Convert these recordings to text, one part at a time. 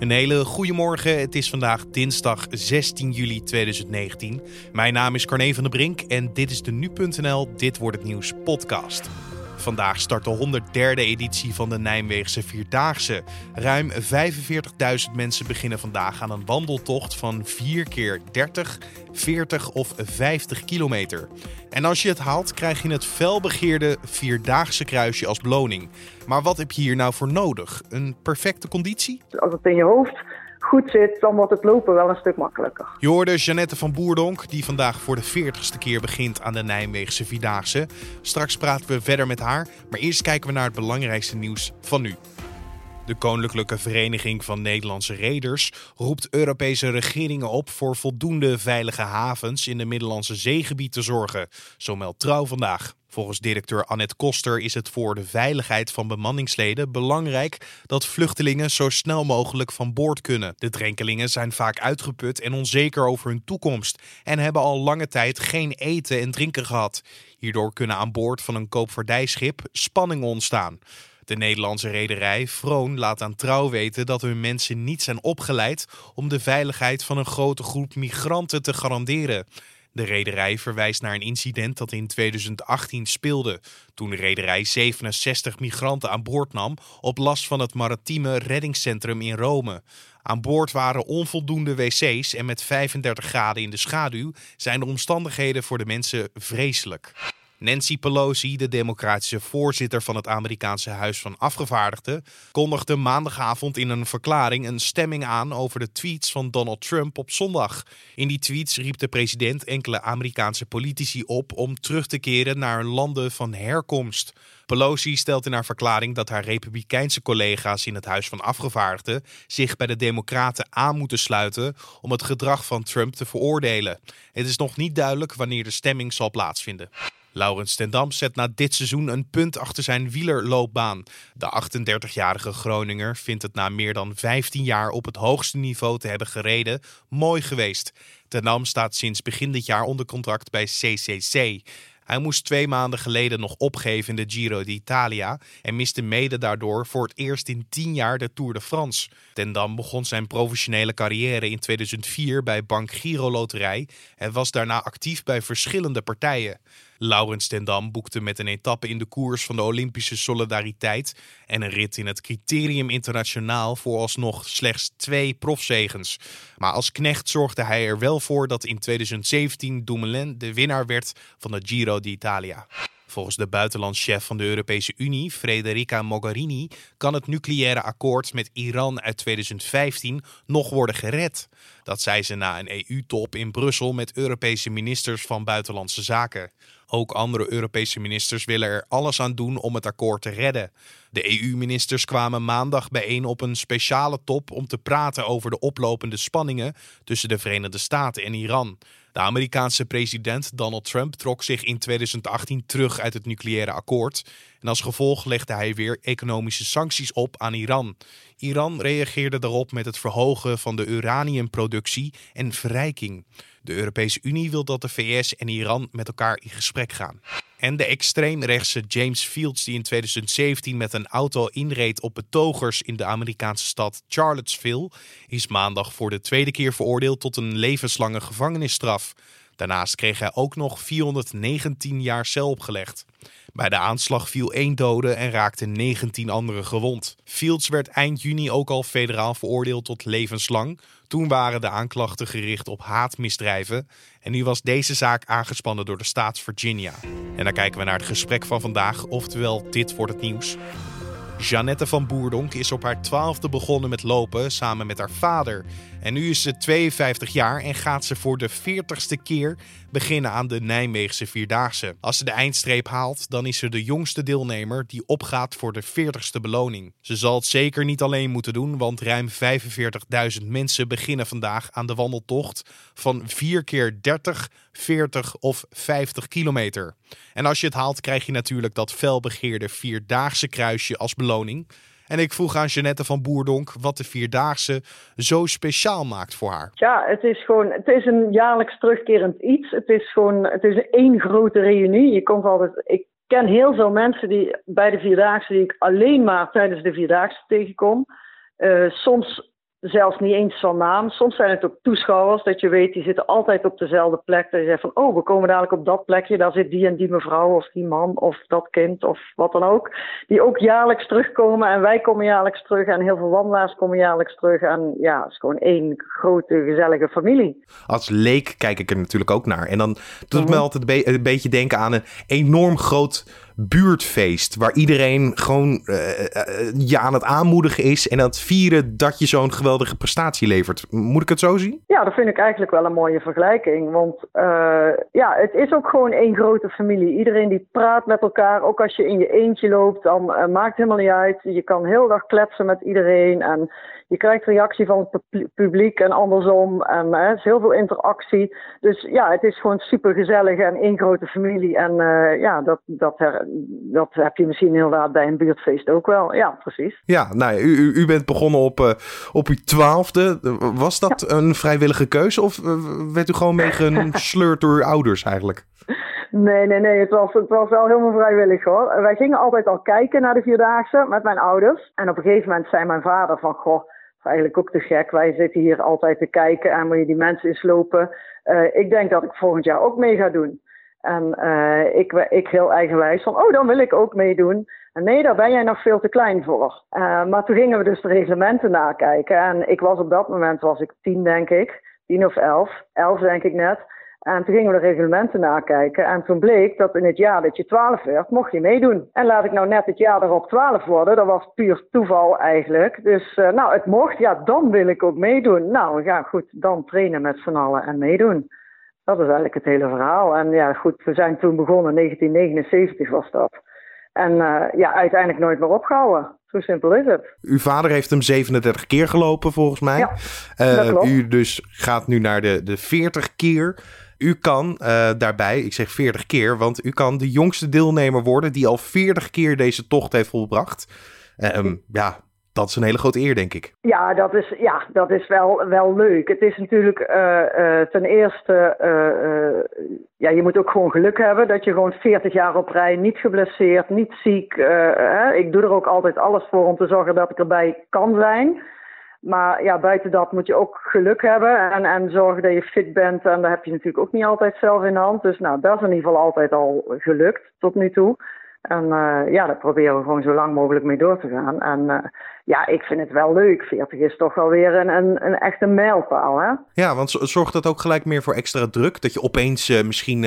Een hele goede morgen. Het is vandaag dinsdag 16 juli 2019. Mijn naam is Carne van der Brink en dit is de Nu.nl Dit wordt het nieuws podcast. Vandaag start de 103e editie van de Nijmeegse Vierdaagse. Ruim 45.000 mensen beginnen vandaag aan een wandeltocht van 4 keer 30, 40 of 50 kilometer. En als je het haalt, krijg je het felbegeerde Vierdaagse kruisje als beloning. Maar wat heb je hier nou voor nodig? Een perfecte conditie? Als het in je hoofd goed zit, dan wordt het lopen wel een stuk makkelijker. Je hoorde Jeannette van Boerdonk, die vandaag voor de 40ste keer begint aan de Nijmeegse Vierdaagse. Straks praten we verder met haar, maar eerst kijken we naar het belangrijkste nieuws van nu. De Koninklijke Vereniging van Nederlandse Reders roept Europese regeringen op voor voldoende veilige havens in de Middellandse Zeegebied te zorgen, zo meldt Trouw vandaag. Volgens directeur Annette Koster is het voor de veiligheid van bemanningsleden belangrijk dat vluchtelingen zo snel mogelijk van boord kunnen. De drenkelingen zijn vaak uitgeput en onzeker over hun toekomst en hebben al lange tijd geen eten en drinken gehad. Hierdoor kunnen aan boord van een koopvaardijschip spanningen ontstaan. De Nederlandse rederij Vroon laat aan trouw weten dat hun mensen niet zijn opgeleid om de veiligheid van een grote groep migranten te garanderen. De rederij verwijst naar een incident dat in 2018 speelde, toen de rederij 67 migranten aan boord nam op last van het maritieme reddingscentrum in Rome. Aan boord waren onvoldoende wc's en met 35 graden in de schaduw zijn de omstandigheden voor de mensen vreselijk. Nancy Pelosi, de democratische voorzitter van het Amerikaanse Huis van Afgevaardigden, kondigde maandagavond in een verklaring een stemming aan over de tweets van Donald Trump op zondag. In die tweets riep de president enkele Amerikaanse politici op om terug te keren naar landen van herkomst. Pelosi stelt in haar verklaring dat haar republikeinse collega's in het Huis van Afgevaardigden zich bij de Democraten aan moeten sluiten om het gedrag van Trump te veroordelen. Het is nog niet duidelijk wanneer de stemming zal plaatsvinden. Laurens ten Dam zet na dit seizoen een punt achter zijn wielerloopbaan. De 38-jarige Groninger vindt het na meer dan 15 jaar op het hoogste niveau te hebben gereden mooi geweest. Ten Dam staat sinds begin dit jaar onder contract bij CCC. Hij moest twee maanden geleden nog opgeven in de Giro d'Italia en miste mede daardoor voor het eerst in tien jaar de Tour de France. Ten Dam begon zijn professionele carrière in 2004 bij Bank Giro Loterij en was daarna actief bij verschillende partijen. Laurens ten Dam boekte met een etappe in de koers van de Olympische Solidariteit en een rit in het Criterium Internationaal vooralsnog slechts twee profzegens. Maar als knecht zorgde hij er wel voor dat in 2017 Dumoulin de winnaar werd van de Giro d'Italia. Volgens de buitenlandschef van de Europese Unie, Federica Mogherini, kan het nucleaire akkoord met Iran uit 2015 nog worden gered. Dat zei ze na een EU-top in Brussel met Europese ministers van Buitenlandse Zaken. Ook andere Europese ministers willen er alles aan doen om het akkoord te redden. De EU-ministers kwamen maandag bijeen op een speciale top om te praten over de oplopende spanningen tussen de Verenigde Staten en Iran. De Amerikaanse president Donald Trump trok zich in 2018 terug uit het nucleaire akkoord. En als gevolg legde hij weer economische sancties op aan Iran. Iran reageerde daarop met het verhogen van de uraniumproductie en verrijking. De Europese Unie wil dat de VS en Iran met elkaar in gesprek gaan. En de extreemrechtse James Fields, die in 2017 met een auto inreed op betogers in de Amerikaanse stad Charlottesville, is maandag voor de tweede keer veroordeeld tot een levenslange gevangenisstraf. Daarnaast kreeg hij ook nog 419 jaar cel opgelegd. Bij de aanslag viel één dode en raakte 19 anderen gewond. Fields werd eind juni ook al federaal veroordeeld tot levenslang. Toen waren de aanklachten gericht op haatmisdrijven. En nu was deze zaak aangespannen door de staat Virginia. En dan kijken we naar het gesprek van vandaag, oftewel dit wordt het nieuws. Jeannette van Boerdonk is op haar twaalfde begonnen met lopen samen met haar vader. En nu is ze 52 jaar en gaat ze voor de 40ste keer beginnen aan de Nijmeegse Vierdaagse. Als ze de eindstreep haalt, dan is ze de jongste deelnemer die opgaat voor de 40ste beloning. Ze zal het zeker niet alleen moeten doen, want ruim 45.000 mensen beginnen vandaag aan de wandeltocht van 4 keer 30, 40 of 50 kilometer. En als je het haalt, krijg je natuurlijk dat felbegeerde Vierdaagse kruisje als beloning. En ik vroeg aan Jeannette van Boerdonk wat de Vierdaagse zo speciaal maakt voor haar. Ja, het is gewoon, het is een jaarlijks terugkerend iets. Het is gewoon, het is één grote reunie. Je komt altijd, ik ken heel veel mensen die bij de Vierdaagse die ik alleen maar tijdens de Vierdaagse tegenkom. Uh, soms zelfs niet eens van naam. Soms zijn het ook toeschouwers dat je weet, die zitten altijd op dezelfde plek. Dat je zegt van, oh, we komen dadelijk op dat plekje. Daar zit die en die mevrouw of die man of dat kind of wat dan ook. Die ook jaarlijks terugkomen en wij komen jaarlijks terug en heel veel wandelaars komen jaarlijks terug. En ja, het is gewoon één grote gezellige familie. Als leek kijk ik er natuurlijk ook naar. En dan doet het me mhm. altijd een beetje denken aan een enorm groot buurtfeest. Waar iedereen gewoon uh, je aan het aanmoedigen is. En aan het vieren dat je zo'n geweldige prestatie levert. Moet ik het zo zien? Ja, dat vind ik eigenlijk wel een mooie vergelijking. Want ja, het is ook gewoon één grote familie. Iedereen die praat met elkaar. Ook als je in je eentje loopt, dan maakt het helemaal niet uit. Je kan heel dag kletsen met iedereen. En je krijgt reactie van het publiek en andersom. En er is heel veel interactie. Dus ja, het is gewoon super gezellig en één grote familie. En ja, dat, dat, dat heb je misschien inderdaad bij een buurtfeest ook wel. Ja, precies. Ja, nou, u, u bent begonnen op, uh, op uw twaalfde. Was dat een vrijwillige keuze of eh, werd u gewoon meegesleurd door uw ouders eigenlijk? Nee, nee, nee. Het was, het was wel helemaal vrijwillig hoor. Wij gingen altijd al kijken naar de Vierdaagse met mijn ouders. En op een gegeven moment zei mijn vader van... Goh, eigenlijk ook te gek. Wij zitten hier altijd te kijken en moet je die mensen eens lopen. Uh, ik denk dat ik volgend jaar ook mee ga doen. En uh, ik, ik heel eigenwijs van, oh, dan wil ik ook meedoen. En nee, daar ben jij nog veel te klein voor. Uh, maar toen gingen we dus de reglementen nakijken. En ik was op dat moment, was ik tien denk ik, tien of elf, elf denk ik net. En toen gingen we de reglementen nakijken. En toen bleek dat in het jaar dat je 12 werd, mocht je meedoen. En laat ik nou net het jaar erop 12 worden. Dat was puur toeval eigenlijk. Dus uh, nou, het mocht. Ja, dan wil ik ook meedoen. Nou, ja, goed. Dan trainen met z'n allen en meedoen. Dat is eigenlijk het hele verhaal. En ja, goed, we zijn toen begonnen, 1979 was dat. En uh, ja, uiteindelijk nooit meer opgehouden. Zo simpel is het. Uw vader heeft hem 37 keer gelopen, volgens mij. Ja, uh, u dus gaat nu naar de, de 40 keer. U kan uh, daarbij, ik zeg 40 keer, want u kan de jongste deelnemer worden die al 40 keer deze tocht heeft volbracht. Um, ja, dat is een hele grote eer, denk ik. Ja, dat is, ja, dat is wel, wel leuk. Het is natuurlijk uh, ten eerste, ja, je moet ook gewoon geluk hebben dat je gewoon 40 jaar op rij niet geblesseerd, niet ziek. ik doe er ook altijd alles voor om te zorgen dat ik erbij kan zijn. Maar ja, buiten dat moet je ook geluk hebben en, en zorgen dat je fit bent. En dat heb je natuurlijk ook niet altijd zelf in de hand. Dus nou, dat is in ieder geval altijd al gelukt tot nu toe. En uh, ja, daar proberen we gewoon zo lang mogelijk mee door te gaan. En uh, ja, ik vind het wel leuk. 40 is toch wel weer een, een, een echte mijlpaal, hè? Ja, want zorgt dat ook gelijk meer voor extra druk? Dat je opeens uh, misschien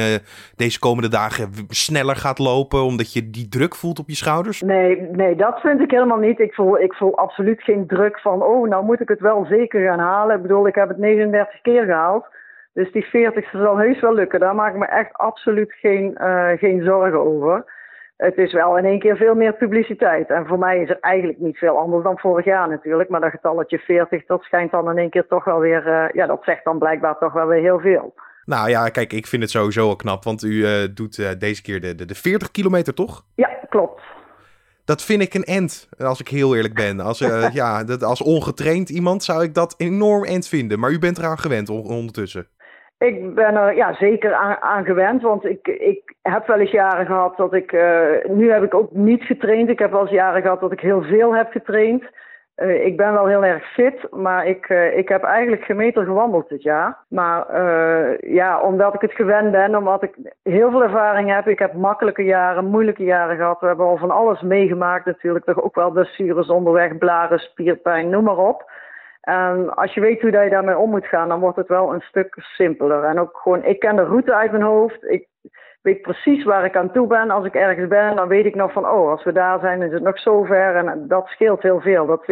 deze komende dagen sneller gaat lopen... omdat je die druk voelt op je schouders? Nee, nee dat vind ik helemaal niet. Ik voel, ik voel absoluut geen druk van... oh, nou moet ik het wel zeker gaan halen. Ik bedoel, ik heb het 39 keer gehaald. Dus die 40 zal heus wel lukken. Daar maak ik me echt absoluut geen, geen zorgen over het is wel in één keer veel meer publiciteit. En voor mij is er eigenlijk niet veel anders dan vorig jaar natuurlijk. Maar dat getalletje 40, dat schijnt dan in één keer toch wel weer... Uh, ja, dat zegt dan blijkbaar toch wel weer heel veel. Nou ja, kijk, ik vind het sowieso al knap. Want u uh, doet uh, deze keer de, de, de 40 kilometer, toch? Ja, klopt. Dat vind ik een end, als ik heel eerlijk ben. Als, ja, dat, als ongetraind iemand zou ik dat enorm end vinden. Maar u bent eraan gewend ondertussen. Ik ben er ja, zeker aan, gewend, want ik, ik heb wel eens jaren gehad dat ik. Uh, nu heb ik ook niet getraind. Ik heb wel eens jaren gehad dat ik heel veel heb getraind. Uh, ik ben wel heel erg fit, maar ik, uh, ik heb eigenlijk geen meter gewandeld dit jaar. Maar ja, omdat ik het gewend ben, omdat ik heel veel ervaring heb. Ik heb makkelijke jaren, moeilijke jaren gehad. We hebben al van alles meegemaakt natuurlijk. Toch ook wel blessures onderweg, blaren, spierpijn, noem maar op. En als je weet hoe je daarmee om moet gaan, dan wordt het wel een stuk simpeler. En ook gewoon, ik ken de route uit mijn hoofd. Ik weet precies waar ik aan toe ben. Als ik ergens ben, dan weet ik nog van, oh, als we daar zijn, is het nog zo ver. En dat scheelt heel veel. Dat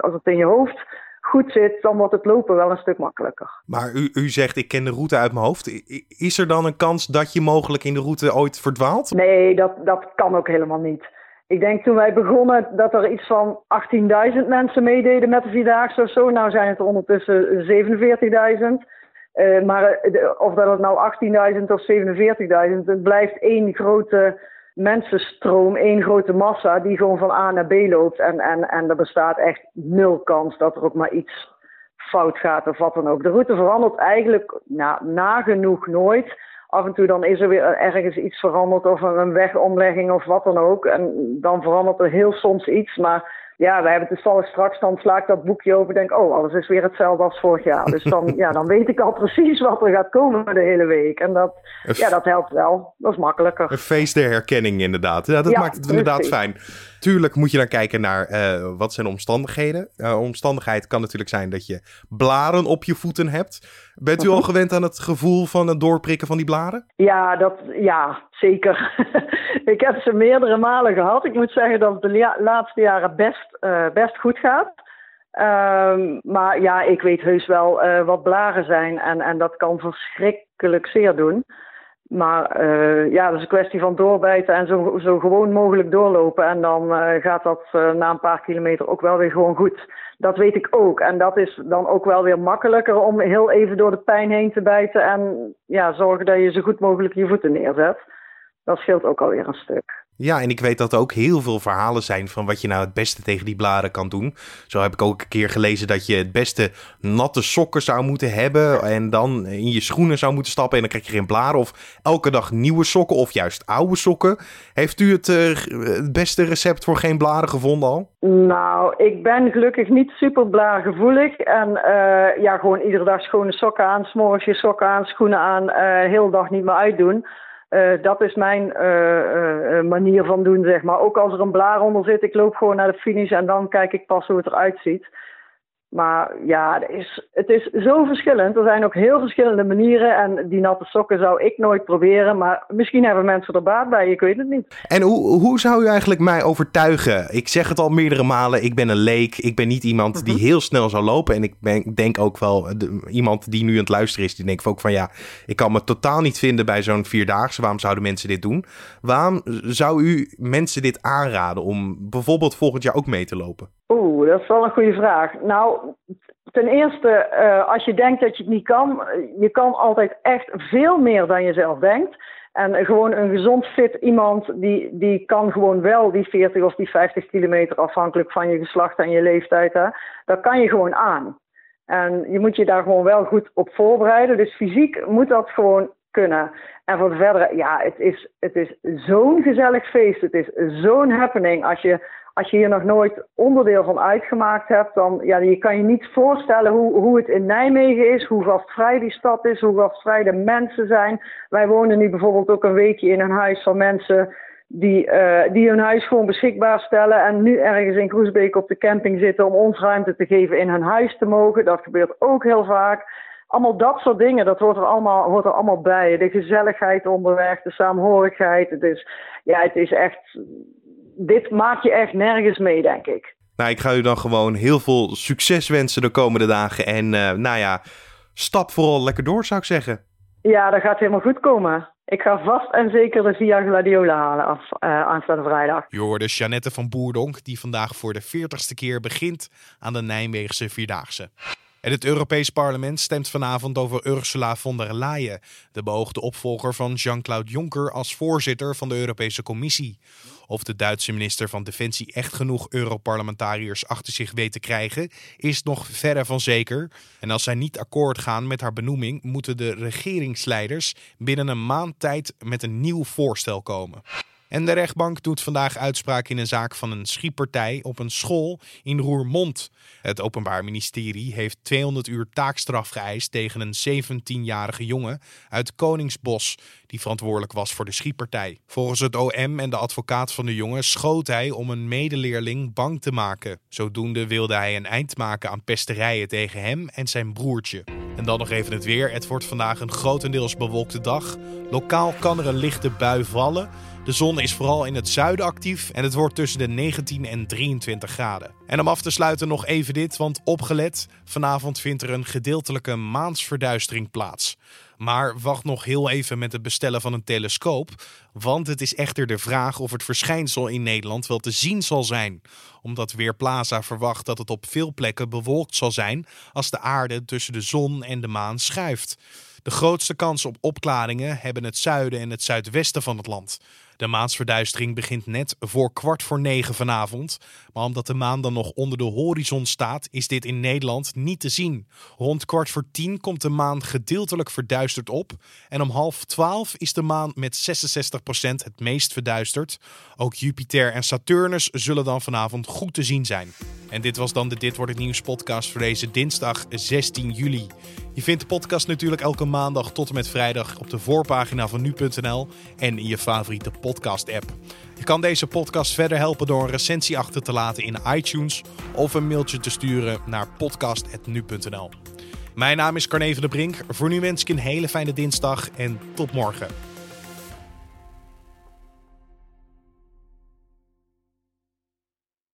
als het in je hoofd goed zit, dan wordt het lopen wel een stuk makkelijker. Maar u, u zegt, ik ken de route uit mijn hoofd. Is er dan een kans dat je mogelijk in de route ooit verdwaalt? Nee, dat, dat kan ook helemaal niet. Ik denk toen wij begonnen dat er iets van 18.000 mensen meededen met de Vierdaagse of zo. Nou zijn het er ondertussen 47.000. Uh, eh, maar eh, of dat het nou 18.000 of 47.000, het blijft één grote mensenstroom, één grote massa die gewoon van A naar B loopt. En, en, en er bestaat echt nul kans dat er ook maar iets fout gaat of wat dan ook. De route verandert eigenlijk nou, nagenoeg nooit af en toe dan is er weer ergens iets veranderd of een wegomlegging of wat dan ook. En dan verandert er heel soms iets, maar ja, we hebben toevallig straks, dan sla ik dat boekje open en denk, oh, alles is weer hetzelfde als vorig jaar. Dus dan, ja, dan weet ik al precies wat er gaat komen de hele week. En dat, ja, dat helpt wel. Dat is makkelijker. Een feest der herkenning inderdaad. Ja, dat maakt het inderdaad fijn. Tuurlijk moet je dan kijken naar uh, wat zijn omstandigheden. Uh, omstandigheid kan natuurlijk zijn dat je blaren op je voeten hebt. Bent u al mhm. gewend aan het gevoel van het doorprikken van die blaren? Ja, dat, ja zeker. ik heb ze meerdere malen gehad. Ik moet zeggen dat het de laatste jaren best, uh, best goed gaat. Um, maar ja, ik weet heus wel wat blaren zijn. En, en dat kan verschrikkelijk zeer doen. Maar uh, ja, dat is een kwestie van doorbijten en zo, zo gewoon mogelijk doorlopen. En dan uh, gaat dat uh, na een paar kilometer ook wel weer gewoon goed. Dat weet ik ook. En dat is dan ook wel weer makkelijker om heel even door de pijn heen te bijten. En ja, zorgen dat je zo goed mogelijk je voeten neerzet. Dat scheelt ook alweer een stuk. Ja, en ik weet dat er ook heel veel verhalen zijn van wat je nou het beste tegen die blaren kan doen. Zo heb ik ook een keer gelezen dat je het beste natte sokken zou moeten hebben. En dan in je schoenen zou moeten stappen en dan krijg je geen blaren. Of elke dag nieuwe sokken of juist oude sokken. Heeft u het, uh, het beste recept voor geen blaren gevonden al? Nou, ik ben gelukkig niet super blaargevoelig. En uh, ja, gewoon iedere dag schone sokken aan, s'morgens je sokken aan, schoenen aan, uh, heel dag niet meer uitdoen. Uh, dat is mijn uh, uh, manier van doen, zeg maar. Ook als er een blaar onder zit, ik loop gewoon naar de finish en dan kijk ik pas hoe het eruit ziet. Maar ja, het is, het is zo verschillend. Er zijn ook heel verschillende manieren. En die natte sokken zou ik nooit proberen. Maar misschien hebben mensen er baat bij. Ik weet het niet. En hoe, hoe zou u eigenlijk mij overtuigen? Ik zeg het al meerdere malen. Ik ben een leek. Ik ben niet iemand die mhm. heel snel zou lopen. En ik ben, denk ook wel iemand die nu aan het luisteren is. Die denkt ook van ja, ik kan me totaal niet vinden bij zo'n vierdaagse. Waarom zouden mensen dit doen? Waarom zou u mensen dit aanraden om bijvoorbeeld volgend jaar ook mee te lopen? Oeh, dat is wel een goede vraag. Nou, ten eerste, uh, als je denkt dat je het niet kan, je kan altijd echt veel meer dan je zelf denkt. En gewoon een gezond fit iemand, die, die kan gewoon wel die 40 of die 50 kilometer afhankelijk van je geslacht en je leeftijd. Hè, dat kan je gewoon aan. En je moet je daar gewoon wel goed op voorbereiden. Dus fysiek moet dat gewoon kunnen. En voor de verdere, ja, het is, het is zo'n gezellig feest. Het is zo'n happening. Als je, als je hier nog nooit onderdeel van uitgemaakt hebt, dan ja, je kan je niet voorstellen hoe, hoe het in Nijmegen is, hoe gastvrij die stad is, hoe gastvrij de mensen zijn. Wij wonen nu bijvoorbeeld ook een weekje in een huis van mensen die, uh, die hun huis gewoon beschikbaar stellen en nu ergens in Groesbeek op de camping zitten om ons ruimte te geven in hun huis te mogen. Dat gebeurt ook heel vaak. Allemaal dat soort dingen, dat hoort er allemaal, hoort er allemaal bij. De gezelligheid onderweg, de saamhorigheid. Het is, ja, het is echt dit maak je echt nergens mee, denk ik. Nou, ik ga u dan gewoon heel veel succes wensen de komende dagen. En uh, nou ja, stap vooral lekker door, zou ik zeggen. Ja, dat gaat helemaal goed komen. Ik ga vast en zeker de Via Gladiola halen af, uh, aanstaande vrijdag. Je hoorde Janette van Boerdonk, die vandaag voor de veertigste keer begint aan de Nijmeegse Vierdaagse. En het Europees Parlement stemt vanavond over Ursula von der Leyen, de beoogde opvolger van Jean-Claude Juncker als voorzitter van de Europese Commissie. Of de Duitse minister van Defensie echt genoeg Europarlementariërs achter zich weet te krijgen, is nog verre van zeker. En als zij niet akkoord gaan met haar benoeming, moeten de regeringsleiders binnen een maand tijd met een nieuw voorstel komen. En de rechtbank doet vandaag uitspraak in een zaak van een schietpartij op een school in Roermond. Het Openbaar Ministerie heeft 200 uur taakstraf geëist tegen een 17-jarige jongen uit Koningsbos, die verantwoordelijk was voor de schietpartij. Volgens het OM en de advocaat van de jongen schoot hij om een medeleerling bang te maken. Zodoende wilde hij een eind maken aan pesterijen tegen hem en zijn broertje. En dan nog even het weer. Het wordt vandaag een grotendeels bewolkte dag. Lokaal kan er een lichte bui vallen. De zon is vooral in het zuiden actief en het wordt tussen de 19 en 23 graden. En om af te sluiten nog even dit, want opgelet, vanavond vindt er een gedeeltelijke maansverduistering plaats. Maar wacht nog heel even met het bestellen van een telescoop, want het is echter de vraag of het verschijnsel in Nederland wel te zien zal zijn. Omdat Weerplaza verwacht dat het op veel plekken bewolkt zal zijn als de aarde tussen de zon en de maan schuift. De grootste kans op opklaringen hebben het zuiden en het zuidwesten van het land. De maansverduistering begint net voor kwart voor negen vanavond. Maar omdat de maan dan nog onder de horizon staat, is dit in Nederland niet te zien. Rond kwart voor tien komt de maan gedeeltelijk verduisterd op. En om half twaalf is de maan met 66% het meest verduisterd. Ook Jupiter en Saturnus zullen dan vanavond goed te zien zijn. En dit was dan de Dit Wordt Het Nieuws podcast voor deze dinsdag 16 juli. Je vindt de podcast natuurlijk elke maandag tot en met vrijdag op de voorpagina van nu.nl en in je favoriete podcast-app. Je kan deze podcast verder helpen door een recensie achter te laten in iTunes of een mailtje te sturen naar podcast.nu.nl. Mijn naam is Carne van der Brink. Voor nu wens ik een hele fijne dinsdag en tot morgen.